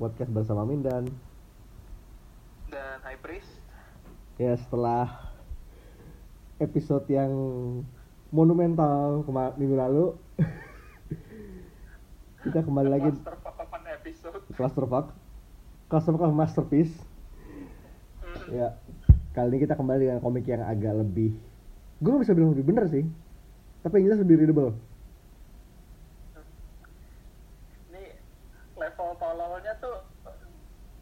podcast bersama Mindan. dan High Priest Ya setelah episode yang monumental kema- minggu lalu, kita kembali lagi Cluster episode Clusterfuck, Clusterfuck masterpiece. Hmm, Ya kali ini kita kembali dengan komik yang agak lebih, gue gak bisa bilang lebih bener sih, tapi yang jelas lebih readable. ini level tololnya tuh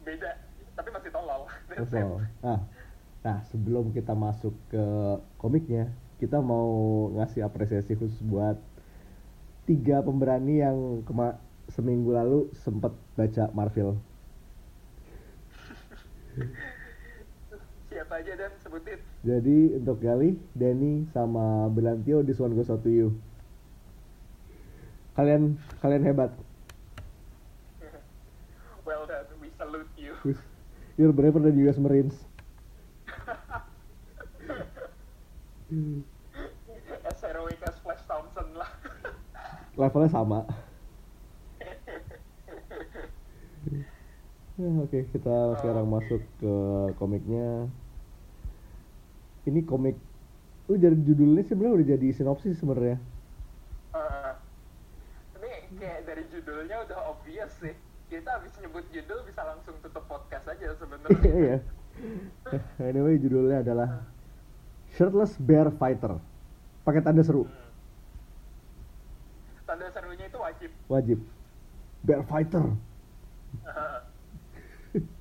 beda tapi masih Betul. Nah, nah sebelum kita masuk ke komiknya, kita mau ngasih apresiasi khusus buat tiga pemberani yang kema seminggu lalu sempat baca Marvel. siapa aja dan sebutin Jadi untuk Gali, Denny, sama Belantio this one goes out to you. Kalian kalian hebat. well done we salute you You're braver than US Marines. as heroic as Flash Thompson lah Levelnya sama. Ya, Oke, kita sekarang masuk ke komiknya. Ini komik, lu dari judulnya sebenarnya udah jadi sinopsis sebenarnya. Eh, ini kayak dari judulnya udah obvious sih kita habis nyebut judul bisa langsung tutup podcast aja sebenarnya Iya. anyway, judulnya adalah Shirtless Bear Fighter. Pakai tanda seru, tanda serunya itu wajib wajib. Bear Fighter.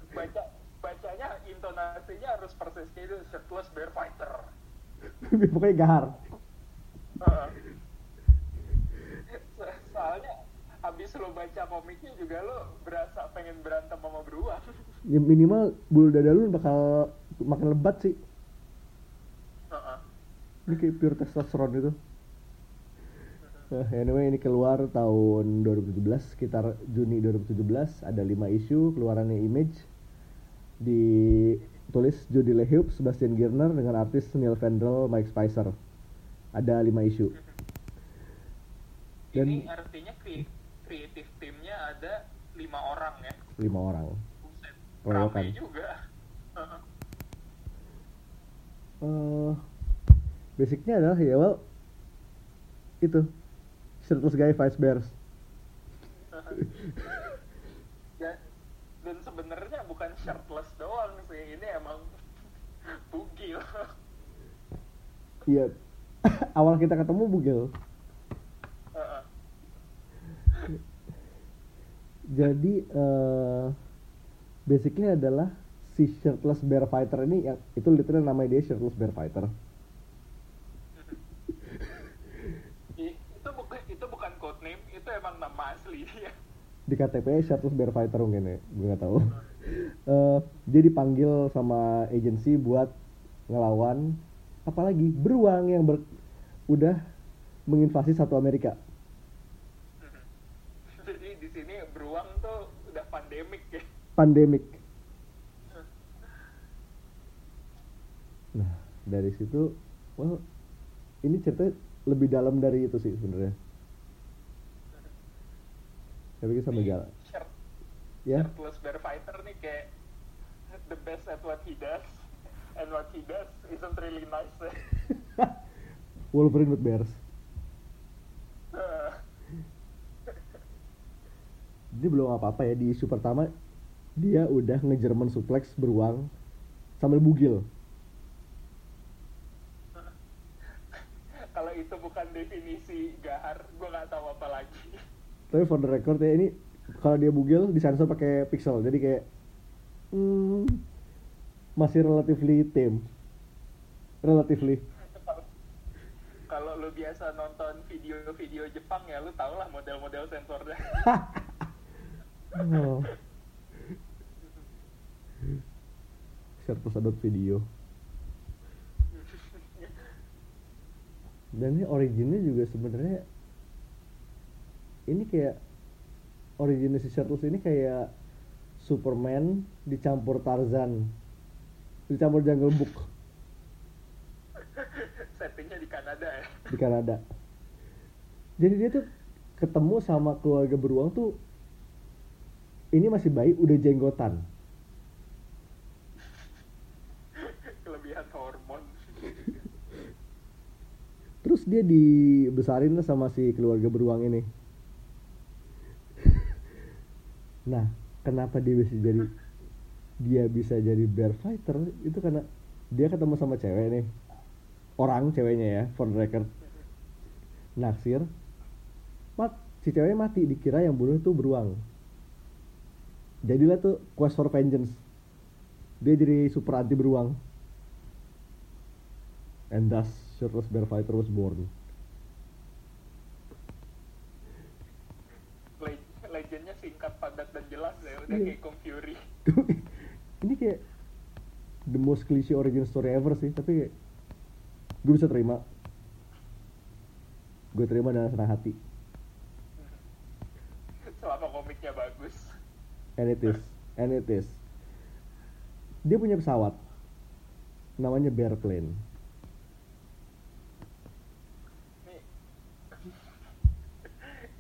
baca bacanya intonasinya harus persis kayak itu shirtless bear fighter Pokoknya gahar. Heeh. So- soalnya habis lo baca komiknya juga lo berasa pengen berantem sama beruang Ya, minimal bulu dada lu bakal makin lebat sih. Heeh. Ini kayak pure testosteron itu. Nah, anyway ini keluar tahun 2017 sekitar Juni 2017 ada 5 isu keluarannya Image ditulis Jody LeHeup, Sebastian Girner dengan artis Neil Vendrell, Mike Spicer. Ada 5 isu. Dan ini artinya kre- kreatif timnya ada lima orang ya 5 orang. Buset, rame juga eh basicnya adalah ya well itu shirtless guy fights bears. dan, dan sebenarnya bukan shirtless doang sih ini emang bugil Iya. Awal kita ketemu bugil. Jadi eh basically adalah si shirtless bear fighter ini yang itu literal namanya dia shirtless bear fighter. Itu bukan itu bukan code name itu emang nama asli dia Di KTP shirtless bear fighter mungkin ya, gue nggak tahu. Eh dia dipanggil sama agensi buat ngelawan apalagi beruang yang ber, udah menginvasi satu Amerika. jadi di sini beruang tuh udah pandemik Pandemic. Nah, dari situ well ini cerita lebih dalam dari itu sih sebenarnya. Tapi kita sama Nih, jalan. shirt, Ya. shirtless bear fighter nih kayak the best at what he does and what he does isn't really nice. Wolverine with bears. Heeh. Ini belum apa-apa ya di isu pertama dia udah nge-German suplex beruang sambil bugil. kalau itu bukan definisi gahar gue nggak tahu apa lagi Tapi for the record ya ini kalau dia bugil disensor pakai pixel jadi kayak hmm, masih relatively tame. Relatively. kalau lu biasa nonton video-video Jepang ya lu tau lah model-model sensornya Oh. Share terus adot video. Dan ini originnya juga sebenarnya ini kayak originnya si Shirtless ini kayak Superman dicampur Tarzan dicampur Jungle Book settingnya di Kanada ya di Kanada. Jadi dia tuh ketemu sama keluarga beruang tuh ini masih bayi udah jenggotan hormon. Terus dia dibesarin lah sama si keluarga beruang ini. Nah kenapa dia bisa jadi dia bisa jadi bear fighter? Itu karena dia ketemu sama cewek nih. Orang ceweknya ya for the record. Naksir. Mat si ceweknya mati dikira yang bunuh tuh beruang. Jadilah tuh quest for vengeance. Dia jadi super anti beruang and thus shirtless bear fighter was born. Le- legendnya singkat padat dan jelas ya. Udah Iya. kayak Kung Fury. Ini kayak the most cliche origin story ever sih tapi gue bisa terima. Gue terima dengan senang hati. Selama komiknya bagus. And it is. And it is. Dia punya pesawat. Namanya Bearplane nih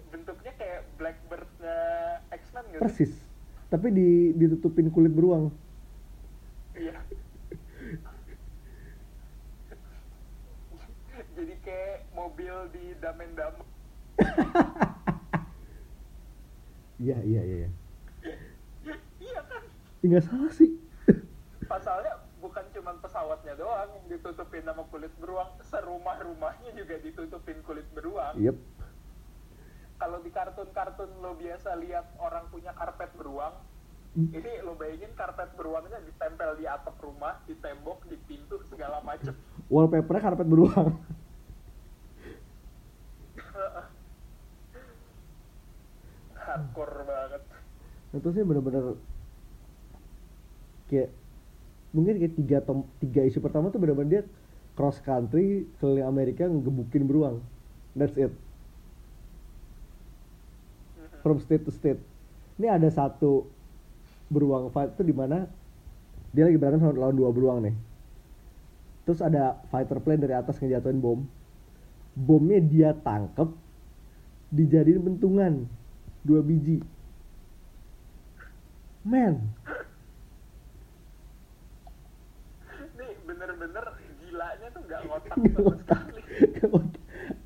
bentuknya kayak Blackbird-nya X-Men gitu persis. Tapi di ditutupin kulit beruang. Iya. Jadi kayak mobil di Damen Damen iya iya iya. Iya iya kan? Nggak salah sih. Pasalnya bukan cuma pesawatnya doang yang ditutupin sama kulit beruang serumah-rumahnya juga ditutupin kulit beruang. Yep kalau di kartun-kartun lo biasa lihat orang punya karpet beruang Hmm. ini lo bayangin karpet beruangnya ditempel di atap rumah di tembok di pintu segala macem. Wallpapernya karpet beruang. Hardcore banget. Itu sih bener-bener kayak mungkin kayak tiga tom tiga isu pertama tuh bener-bener dia cross country keliling Amerika ngegebukin beruang. That's it from state to state. Ini ada satu beruang fight tuh di mana dia lagi berantem sama lawan dua beruang nih. Terus ada fighter plane dari atas ngejatuhin bom. Bomnya dia tangkep dijadiin bentungan dua biji. Man. Nih bener-bener gilanya tuh nggak ngotak sama sekali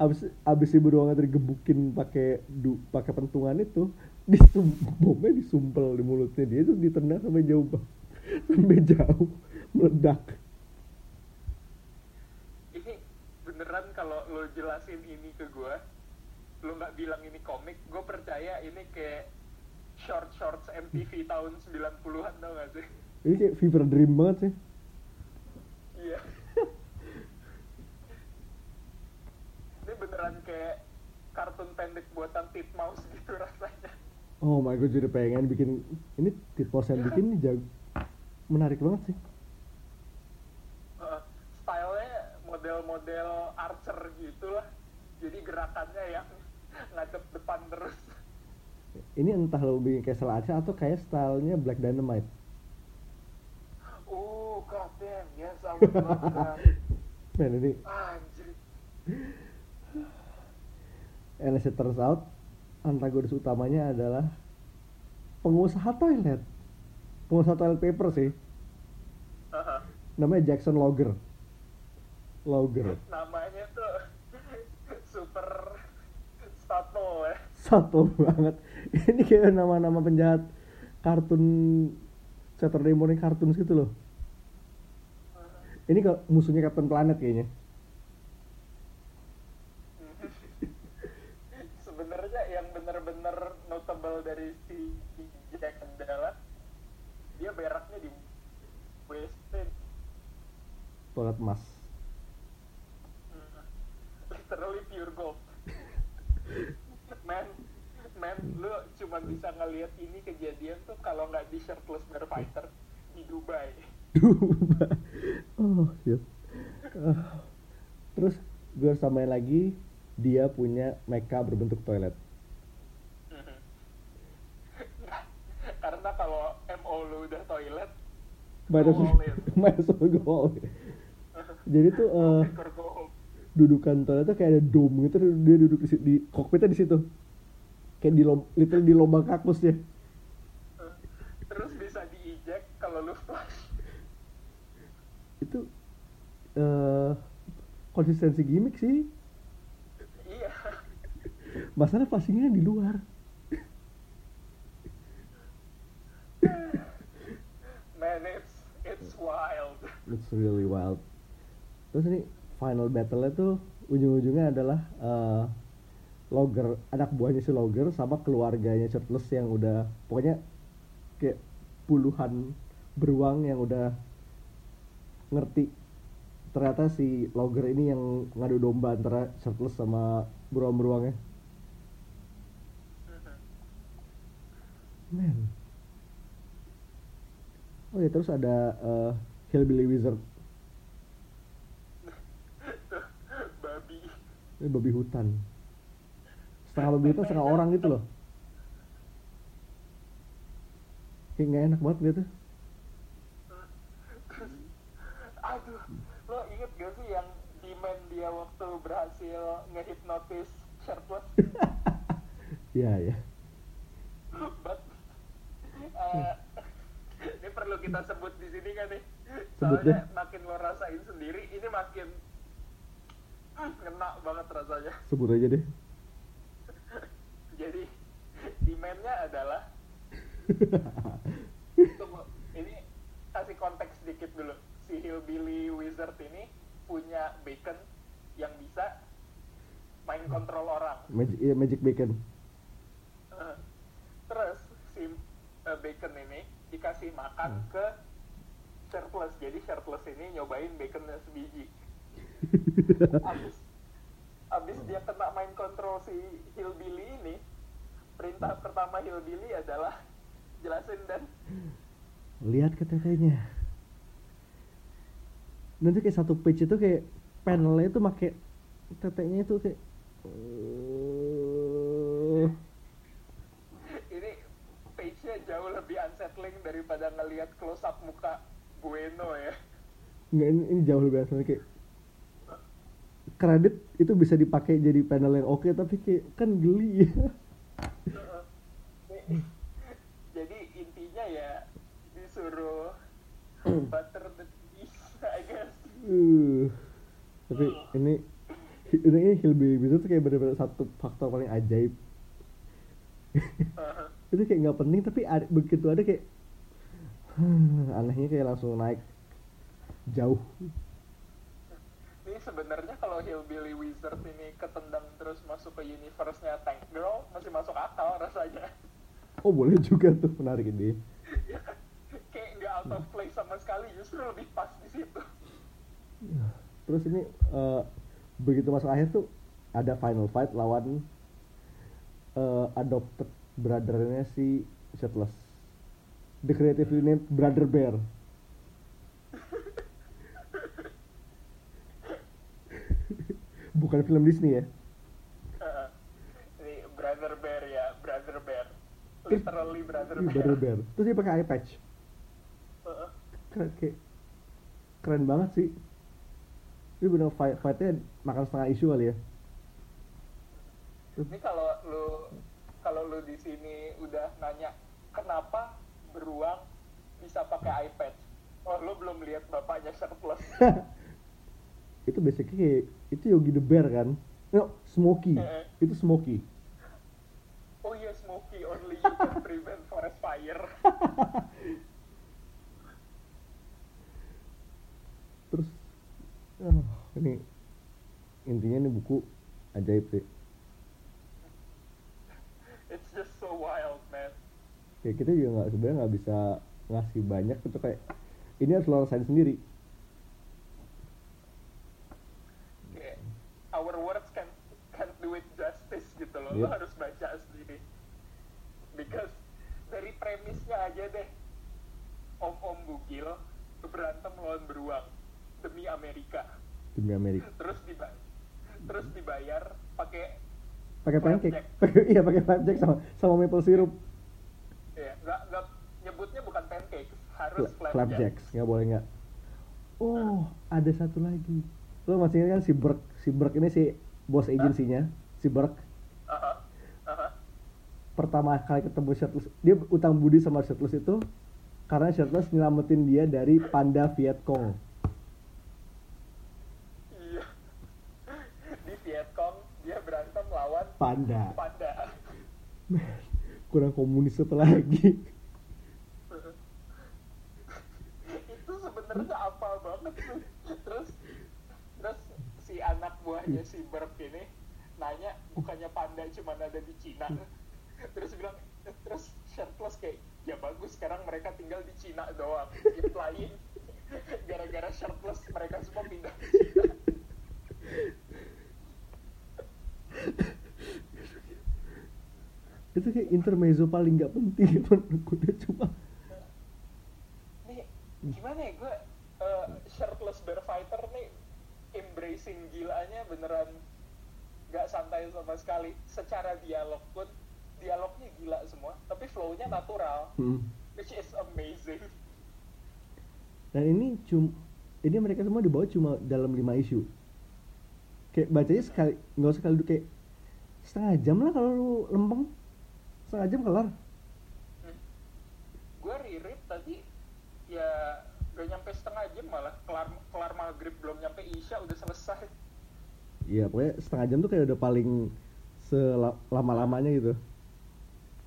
abis abis si beruang tadi gebukin pakai du pakai pentungan itu disum bomnya disumpel di mulutnya dia itu ditendang sampai jauh sampai jauh meledak. Ini beneran kalau lo jelasin ini ke gue lo nggak bilang ini komik gue percaya ini kayak short shorts MTV tahun 90-an tau gak sih? Ini kayak fever dream banget sih iya ini beneran kayak kartun pendek buatan Titmouse gitu rasanya. Oh my god jadi pengen bikin ini tipos yang bikin ini jago menarik banget sih. Eh, stylenya model-model archer gitu lah jadi gerakannya yang ngadep depan terus. Ini entah lo bikin kayak Selaca atau kayak stylenya Black Dynamite. Uh god damn yes I would love that. Man ini anjir and as it turns out antagonis utamanya adalah pengusaha toilet. Pengusaha toilet paper sih. Haha. namanya Jackson Logger Logger namanya tuh super stato ya. Satu banget. Ini kayak nama-nama penjahat kartun Saturday Morning Cartoons gitu loh. Ini kalau musuhnya Captain Planet kayaknya sebenarnya yang bener-bener notable dari si Jack adalah dia beraknya di WC toilet emas literally pure gold man man lu cuma bisa ngelihat ini kejadian tuh kalau nggak di shirtless bear fighter di Dubai Duba. oh shit Ah. terus gue samain lagi dia punya mecha berbentuk toilet karena kalau MO lu udah toilet might as well go all in. Jadi tuh home. dudukan toiletnya kayak ada dome gitu dia duduk di, di kokpitnya di situ. Kayak di lom, literally di lubang kaktusnya kalau lu flush. Itu eh konsistensi gimmick sih. Iya. Masalah flashingnya di luar. Man it's it's wild. It's really wild terus ini final battle tuh ujung-ujungnya adalah eh, logger anak buahnya si logger sama keluarganya shirtless yang udah pokoknya kayak puluhan beruang yang udah ngerti ternyata si logger ini yang ngadu domba antara shirtless sama beruang-beruangnya. Man. Oh ya terus ada eh, hillbilly wizard babi ini babi hutan. Setengah babi hutan setengah orang gitu loh. Kayak nggak enak banget gitu aduh lo inget gak sih yang demand dia waktu berhasil ngehipnotis shirtless iya ya but eh, ini perlu kita sebut di sini kan nih? Sebut soalnya makin lo rasain sendiri ini makin ngena banget rasanya. Sebut aja deh. Jadi demandnya adalah tunggu ini kasih konteks sedikit dulu. Si hillbilly wizard ini punya bacon yang bisa main kontrol orang. Magic iya, magic bacon. Eh, terus si eh, bacon ini dikasih makan Hmm. ke shirtless. Jadi shirtless ini nyobain baconnya sebiji. Abis abis dia kena main kontrol si hillbilly ini perintah pertama hillbilly adalah jelasin dan lihat ke tetenya nanti kayak satu page itu kayak panelnya itu make tetenya itu kayak ini page-nya jauh lebih unsettling daripada ngelihat close up muka Bueno ya. Nggak ini, ini jauh lebih asli kayak kredit itu bisa dipakai jadi panel yang oke tapi kayak kan geli. Jadi intinya ya disuruh butter the cheese I guess. Uh, tapi ini ini hillbilly itu tuh kayak bener-bener satu faktor paling ajaib. Uh, itu kayak nggak penting tapi ada, begitu ada kayak hmm, anehnya kayak langsung naik jauh sebenarnya kalau hillbilly wizard ini ketendang terus masuk ke universe-nya Tank Girl masih masuk akal rasanya. Oh boleh juga tuh menarik ini. Kayak nggak out of place sama sekali justru lebih pas di situ. Terus ini eh, begitu masuk akhir tuh ada final fight lawan eh, adopted brothernya si Shirtless the creatively named Brother Bear bukan film Disney ya? Uh, ini brother bear ya brother bear. Literally brother Ih, bear, Brother Bear. Terus dia pakai eye patch. Uh, keren, kayak keren banget sih. Ini bener fight fightnya makan setengah isu kali ya. Ini kalau lu kalau lu di sini udah nanya kenapa beruang bisa pakai iPad oh lu belum lihat bapaknya shirtless itu basically kayak itu Yogi the Bear kan? No Smokey. Eh. itu Smokey. Oh iya Smokey. Only you can prevent forest fire. Terus ah, ini intinya ini buku ajaib sih. It's just so wild man. Kayak kita juga nggak sebenarnya nggak bisa ngasih banyak itu kayak ini harus lo rasain sendiri kayak our words can can't do it justice gitu loh. Lo Yep. harus baca sendiri. Because dari premisnya aja deh. Om om bugil berantem lawan beruang demi Amerika. Demi Amerika. Terus dibayar terus dibayar pakai pakai pancake. pakai iya pakai flapjack sama sama maple syrup. Ya nggak nggak nyebutnya bukan pancake harus Fla- flapjack, flapjacks nggak boleh nggak. Oh ada satu lagi lo masih ingat kan si Berk si Berk ini si bos agensinya si Berk Aha, aha. pertama kali ketemu Shirtless dia utang budi sama Shirtless itu karena shirtless nyelamatin dia dari panda Vietcong iya. Di Vietcong dia berantem lawan panda. Panda. Kurang komunis apa lagi. Itu sebenarnya apa banget sih? Terus anak buahnya si Burp ini nanya bukannya panda cuma ada di Cina. Terus bilang terus shirtless kayak ya bagus sekarang mereka tinggal di Cina doang. Implying gara-gara shirtless mereka semua pindah ke Cina. Itu kayak intermezzo paling nggak penting menurut gue cuma nih gimana ya gue uh, shirtless bear fighter nih embracing gilanya beneran nggak santai sama secara dialog pun dialognya gila semua tapi flownya natural. Hmm. which is amazing. Dan ini cum ini mereka semua dibawa cuma dalam lima isu. Kayak bacanya sekali nggak usah kali kayak setengah jam lah kalau lu lempeng. Setengah jam kelar. Hmm. gue reread tadi ya gak nyampe setengah jam malah. Kelar kelar maghrib belum nyampe isya udah selesai. Iya pokoknya setengah jam tuh kayak udah paling selama lamanya gitu?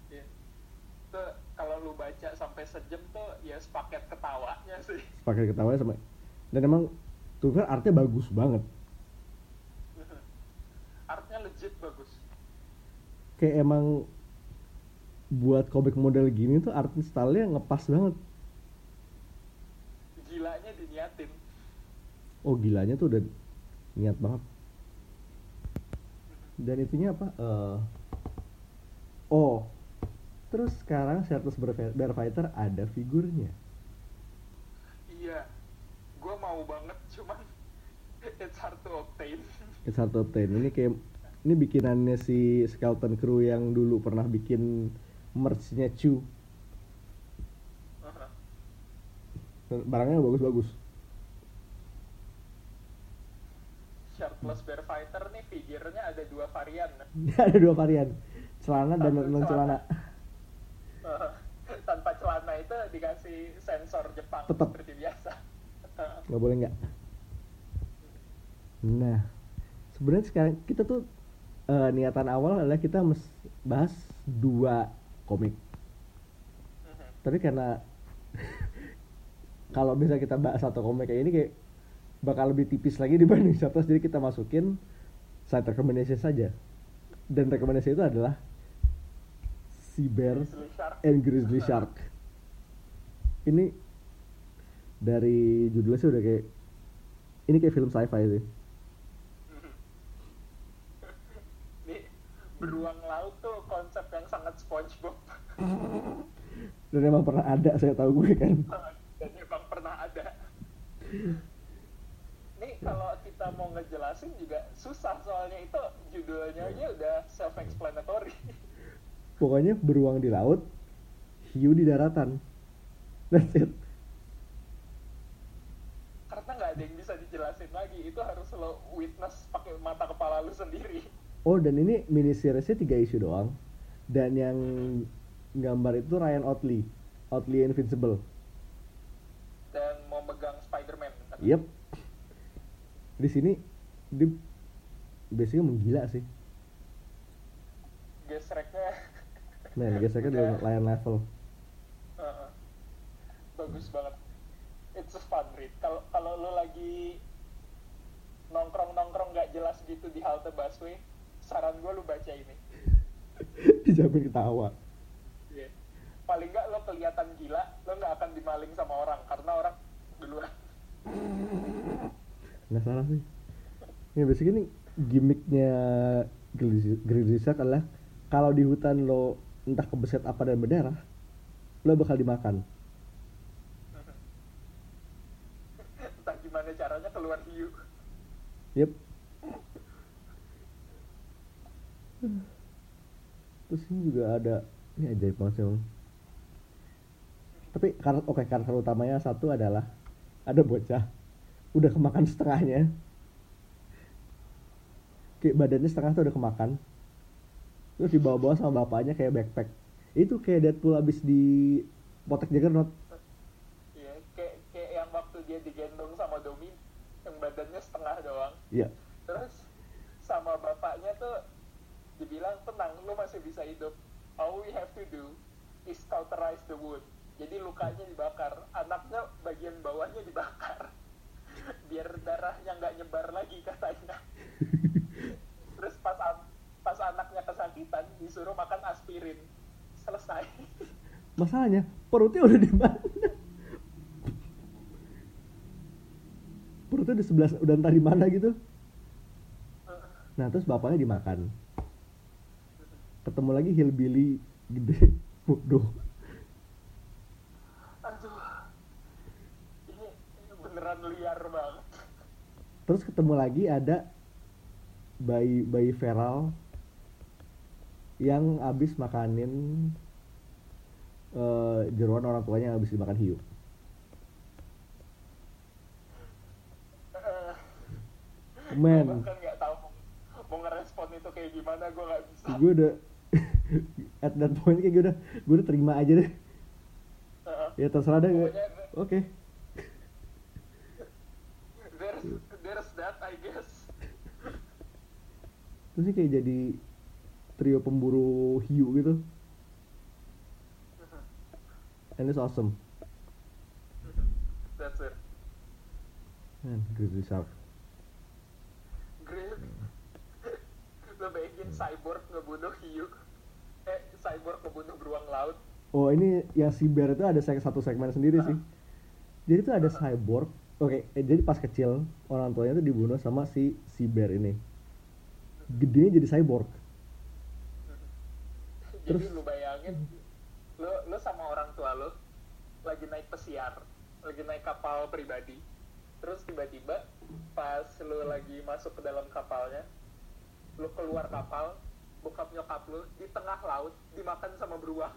Ya. tuh kalau lu baca sampai sejam tuh ya sepaket ketawanya sih. Pakai ketawanya sama dan emang tuh kan artnya bagus banget. Artnya legit bagus. Kayak emang buat komik model gini tuh art style-nya ngepas banget. Gilanya diniatin. Oh gilanya tuh udah niat banget dan itunya apa? Eh, oh terus sekarang Shirtless Fighter ada figurnya. Iya gue mau banget cuman it's hard to obtain. It's hard to obtain. Ini kayak ini bikinannya si Skeleton Crew yang dulu pernah bikin merch-nya Chu barangnya bagus-bagus shirtless bear fighter nih figurnya ada dua varian. Ada dua varian. Celana dan non celana. Uh, tanpa celana itu dikasih sensor Jepang Tetep. seperti biasa. Uh, nggak boleh nggak? Nah sebenarnya sekarang kita tuh eh, niatan awal adalah kita mes bahas dua komik. Mhm. tapi karena kalau bisa kita bahas satu komik kayak ini kayak bakal lebih tipis lagi dibanding satu jadi kita masukin side recommendation saja. Dan rekomendasi itu adalah Sea Bear and Grizzly Shark. Ini dari judulnya sih udah kayak ini kayak film sci-fi sih. Nih, beruang laut tuh konsep yang sangat SpongeBob. Dan emang pernah ada saya tahu gue kan. Dan emang pernah ada. Kalau kita mau ngejelasin juga susah soalnya itu judulnya aja udah self explanatory. pokoknya beruang di laut hiu di daratan that's it Karena nggak ada yang bisa dijelasin lagi, itu harus lo witness pakai mata kepala lu sendiri. oh dan ini mini seriesnya tiga isu doang dan yang gambar itu Ryan Otley Otley Invincible Dan mau megang Spider-Man. Yep. Di sini dia basicnya menggila sih. Gesreknya Men, geseknya di Udah. layan level. Heeh. bagus banget. It's a fun read. Kalau kalau lu lagi nongkrong nongkrong nggak jelas gitu di halte busway, saran gue lu baca ini. Dijamin ketawa. Iya. Paling nggak lo kelihatan gila, lo nggak akan dimaling sama orang karena orang duluan. Nggak salah sih. Ya basicnya ini gimmicknya Shark adalah kalau di hutan lo entah kebeset apa dan berdarah, lo bakal dimakan. Entah gimana caranya keluar hiu. Yep. Terus ini juga ada ini ajaib banget sih. Tapi karakter oke karakter utamanya satu adalah ada bocah udah kemakan setengahnya. Kayak badannya setengah tuh udah kemakan. Terus dibawa-bawa sama bapaknya kayak backpack. Itu kayak Deadpool abis di potek Juggernaut. kayak kayak yang waktu dia digendong sama Domi yang badannya setengah doang Iya. terus sama bapaknya tuh dibilang tenang lu masih bisa hidup all we have to do is cauterize the wound jadi lukanya dibakar anaknya bagian bawahnya dibakar biar darahnya nggak nyebar lagi katanya terus pas an- pas anaknya kesakitan disuruh makan aspirin selesai Masalahnya perutnya udah di mana? Perutnya udah sebelah udah entah di mana gitu. Nah terus bapaknya dimakan. Ketemu lagi hillbilly gede, bodoh. aduh ini, ini beneran liar banget Terus ketemu lagi ada bayi bayi feral yang abis makanin eh, jeruan orang tuanya yang abis dimakan hiu. Gue Men, bahkan nggak tahu mau, mau ngerespon itu kayak gimana gue nggak bisa gue udah at that point kayak gue udah gue udah terima aja deh. Heeh. Ya terserah deh. gue. Oke. there's there's that I guess Terus sih kayak jadi trio pemburu hiu gitu. And it's awesome. that's it Man, Grizzly Shark. Great lo bayangin cyborg ngebunuh hiu eh cyborg ngebunuh beruang laut Oh ini yang si Bear itu ada seg- satu segmen sendiri sih. Jadi tuh ada cyborg. Oke, eh, jadi pas kecil orang tuanya tuh dibunuh sama si si Bear ini. Gedenya jadi cyborg. jadi Terus- lu bayangin lu lu sama orang tua lu lagi naik pesiar lagi naik kapal pribadi terus tiba-tiba pas lu lagi masuk ke dalam kapalnya lu keluar kapal bokap nyokap lu di tengah laut dimakan sama beruang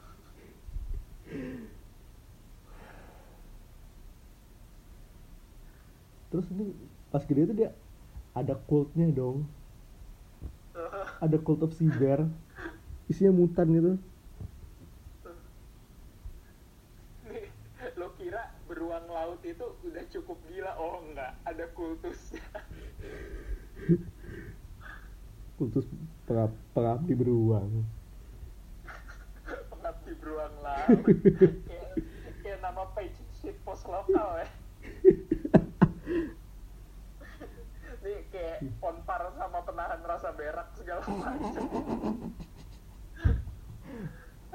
Terus ini pas gede itu dia ada cultnya dong. Ada cult of Bear. Isinya mutan gitu. Nih, lo kira beruang laut itu udah cukup gila oh enggak ada kultusnya Kultus perap pengabdi beruang. pengabdi beruang laut kayak, kayak nama page shit post lokal ya Nih kayak ponpar sama penahan rasa berak segala macam.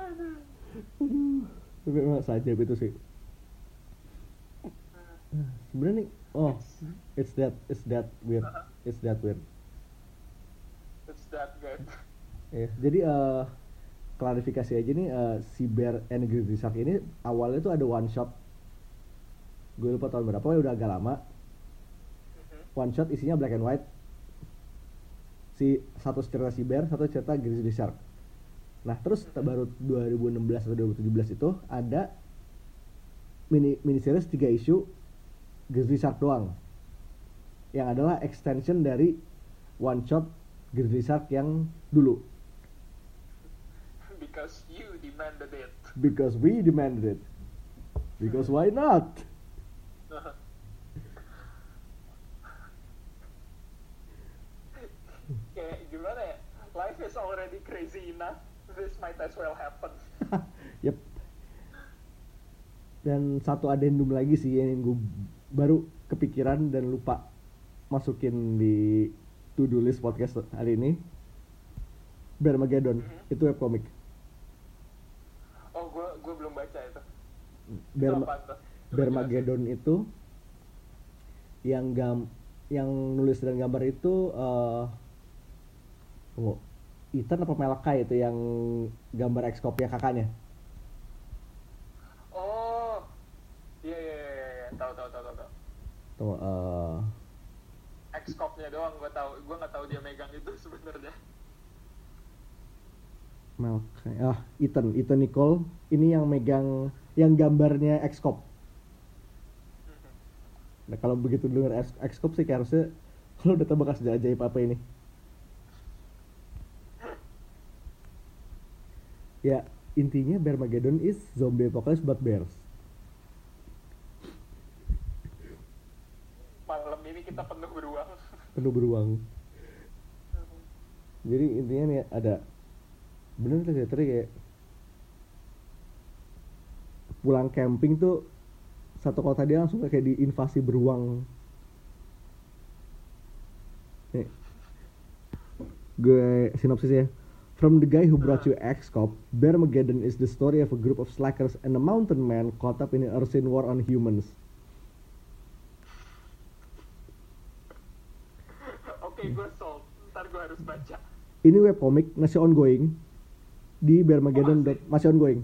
Aduh. Emang saja itu sih. Sebenarnya nih, oh, it's that, it's that weird, it's that weird. It's that good. Ya, jadi eh, klarifikasi aja nih, eh, si Bear and Grizzly Shark ini awalnya tuh ada one shot. Gue lupa tahun berapa, pokoknya udah agak lama. One shot isinya black and white. Si satu cerita si Bear, satu cerita Grizzly Shark. Nah, terus baru 2016 atau 2017 itu ada mini mini series 3 isu Grizzly Shark doang. Yang adalah extension dari one shot Grizzly Shark yang dulu. Because you demanded it. Because we demanded it. Because why not? Kayak gimana ya? Life is already crazy enough. This might as well happen. Yep. Dan satu addendum lagi sih yang gue baru kepikiran dan lupa masukin di to do list podcast hari ini. Bermageddon Mhm. itu webcomic. Oh, gue gue belum baca itu. Itu Berma? Coba Bermageddon itu yang gam yang nulis dan gambar itu eh tunggu, Ethan apa Malakai itu yang gambar ekskopnya kakaknya. Oh, iya iya iya iya, iya. tahu tahu tahu tahu. tahu. Tunggu, eh X-Cop-nya doang gue tahu. Gue nggak tahu dia megang itu sebenarnya. Malakai. Ah, Ethan, Ethan Nicole. Ini yang megang yang gambarnya Xcop. Mhm. Nah, kalau begitu dengar Xcop sih kayak harusnya kalau udah tebak kasih ajaib apa ini. Ya, intinya Bearmageddon is zombie apocalypse but bears. malam ini kita penuh beruang. Penuh beruang. Jadi intinya nih ada bener tuh kayak kayak pulang camping tuh satu kota dia langsung kayak diinvasi beruang. Nih. Gue sinopsis ya From the guy who brought you X-Cop, Bearmageddon is the story of a group of slackers and a mountain man caught up in an unseen war on humans. oke gue sold ntar gue harus baca Ini webcomic masih ongoing di Bearmageddon dot- masih ongoing.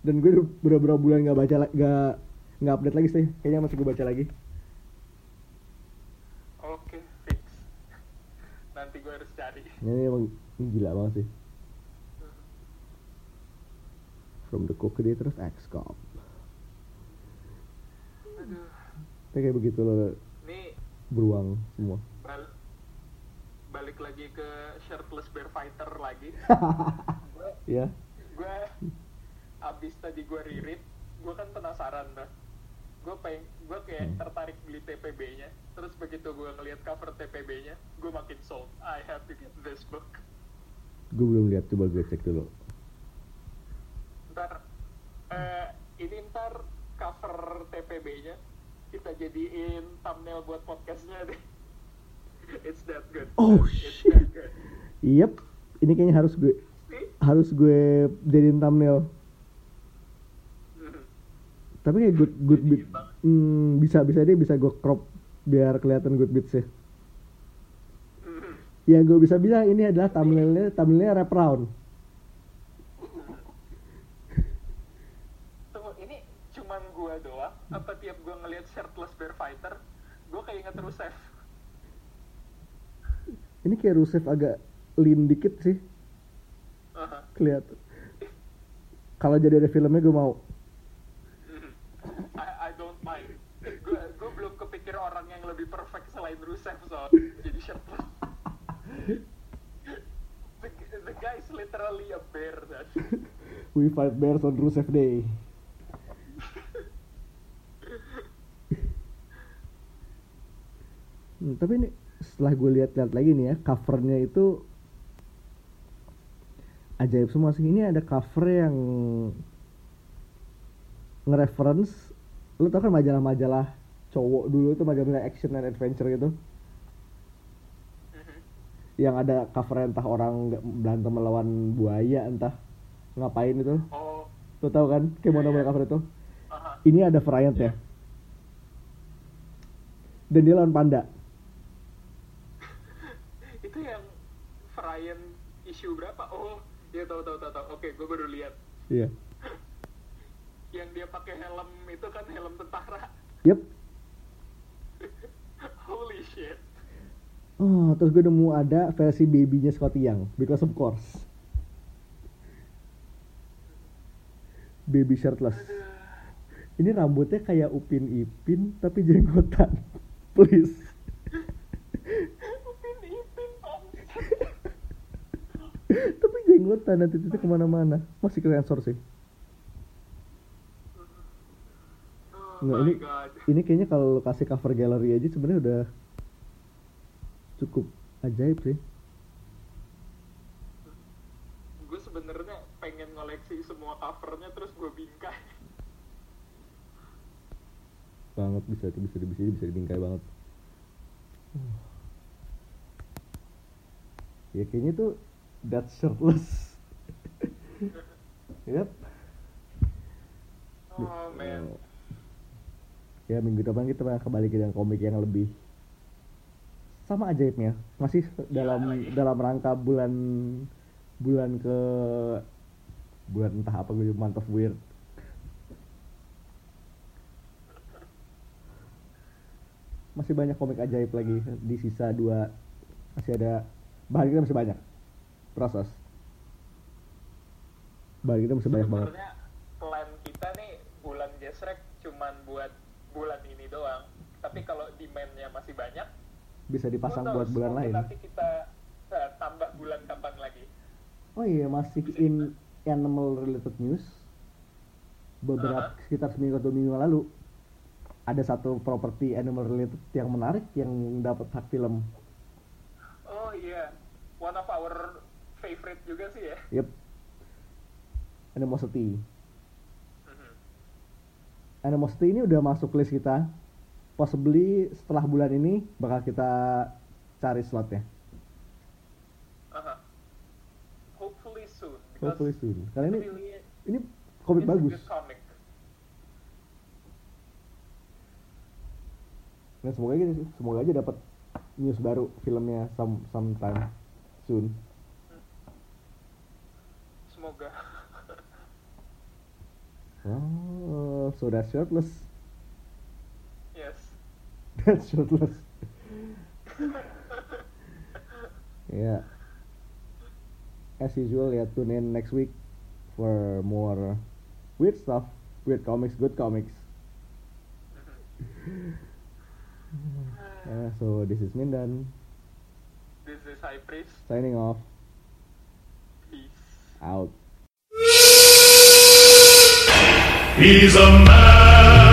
Dan gue udah beberapa bulan nggak baca nggak nggak update lagi sih. Kayaknya masih gue baca lagi. oke fix nanti gue harus cari Ini emang ini gila banget sih. From the co-creator of X-Cop. aduh kayak begitu loh ini beruang semua. bal- balik lagi ke shirtless bear fighter lagi Ya. gue abis tadi gue ririt gue kan penasaran dah gue pengen gue kayak Hmm. tertarik beli TPB nya terus begitu gue ngeliat cover TPB nya gue makin sold I have to get this book Gue belum lihat coba gue cek dulu. ntar eh, ini ntar cover TPB nya kita jadiin thumbnail buat podcastnya deh it's that good Oh, it's shit. that good Yep. Ini kayaknya harus gue See? harus gue jadiin thumbnail. Mhm. Tapi kayak good good banget. Hmm, bisa bisa deh bisa gue crop biar kelihatan good bits ya. Ya gue bisa bilang ini adalah thumbnailnya thumbnailnya wrap round. Tunggu, ini cuman gua doang? Apa tiap gua ngeliat shirtless bear fighter, gua kayak inget Rusev? Ini kayak Rusev agak lean dikit sih Aha. kelihatan. Kalau jadi ada filmnya gue mau. Mhm. I, I don't mind. Gua belum kepikir orang yang lebih perfect selain Rusev soal jadi shirtless. The, the guy's literally a bear, dan. We fight bears on Rusev Day. Hmm, tapi ini setelah gue lihat-lihat lagi nih ya covernya itu ajaib semua sih ini ada cover yang nge-reference lu tau kan majalah-majalah cowok dulu itu majalah action and adventure gitu. Yang ada cover entah orang berantem melawan buaya entah ngapain itu Oh, lu tau kan kayak Iya, mana iya. cover itu ini ada variant ya dan dia lawan panda Itu yang Brian issue berapa? Oh, ya tahu tahu tahu tahu. Oke, gua baru lihat. iya Yang dia pakai helm itu kan helm tentara. yep Holy shit. Oh terus gue nemu ada versi babynya Scotty Young because of course. Baby shirtless. Ini rambutnya kayak Upin Ipin tapi jenggotan. Please. Upin Ipin tapi jenggotan nanti itu ke mana-mana. Masih ke sensor sih. Oh Nggak, ini- god. ini kayaknya kalau kasih cover gallery aja sebenarnya udah cukup ajaib sih Gue sebenarnya pengen ngoleksi semua covernya terus gue bingkai. banget bisa bisa bisa bisa dibingkai banget ya kayaknya tuh that shirtless yep Oh man. ya minggu depan kita bakal kembali ke yang komik yang lebih sama ajaibnya. Masih dalam lagi. dalam rangka bulan bulan ke bulan entah apa gue month of weird. Masih banyak komik ajaib lagi. Di sisa dua masih ada bahan kita masih banyak. Proses. Bahan kita masih banyak banget. Plan kita nih bulan gesrek cuman buat bulan ini doang. Tapi kalau demandnya masih banyak, bisa dipasang buat bulan lain Nanti kita eh, tambah bulan kapan lagi. Oh iya masih in animal related news beberapa Aha. sekitar seminggu atau minggu lalu ada satu properti animal related yang menarik yang dapat hak film. Oh iya, one of our favorite juga sih ya. Yep. Animosity. Mhm. Animosity ini udah masuk list kita. Possibly setelah bulan ini bakal kita cari slotnya. Aha. Hopefully soon. Hopefully soon. Karena ini really ini komik bagus. comic. Dan semoga aja semoga aja dapat news baru filmnya some sometime soon. Semoga. Oh, so that's shirtless. Yes. That's shirtless. yeah. As usual, ya tune in next week for more weird stuff, weird comics, good comics. Uh, so this is Mindan This is High Priest. signing off. Peace. Out. He's a man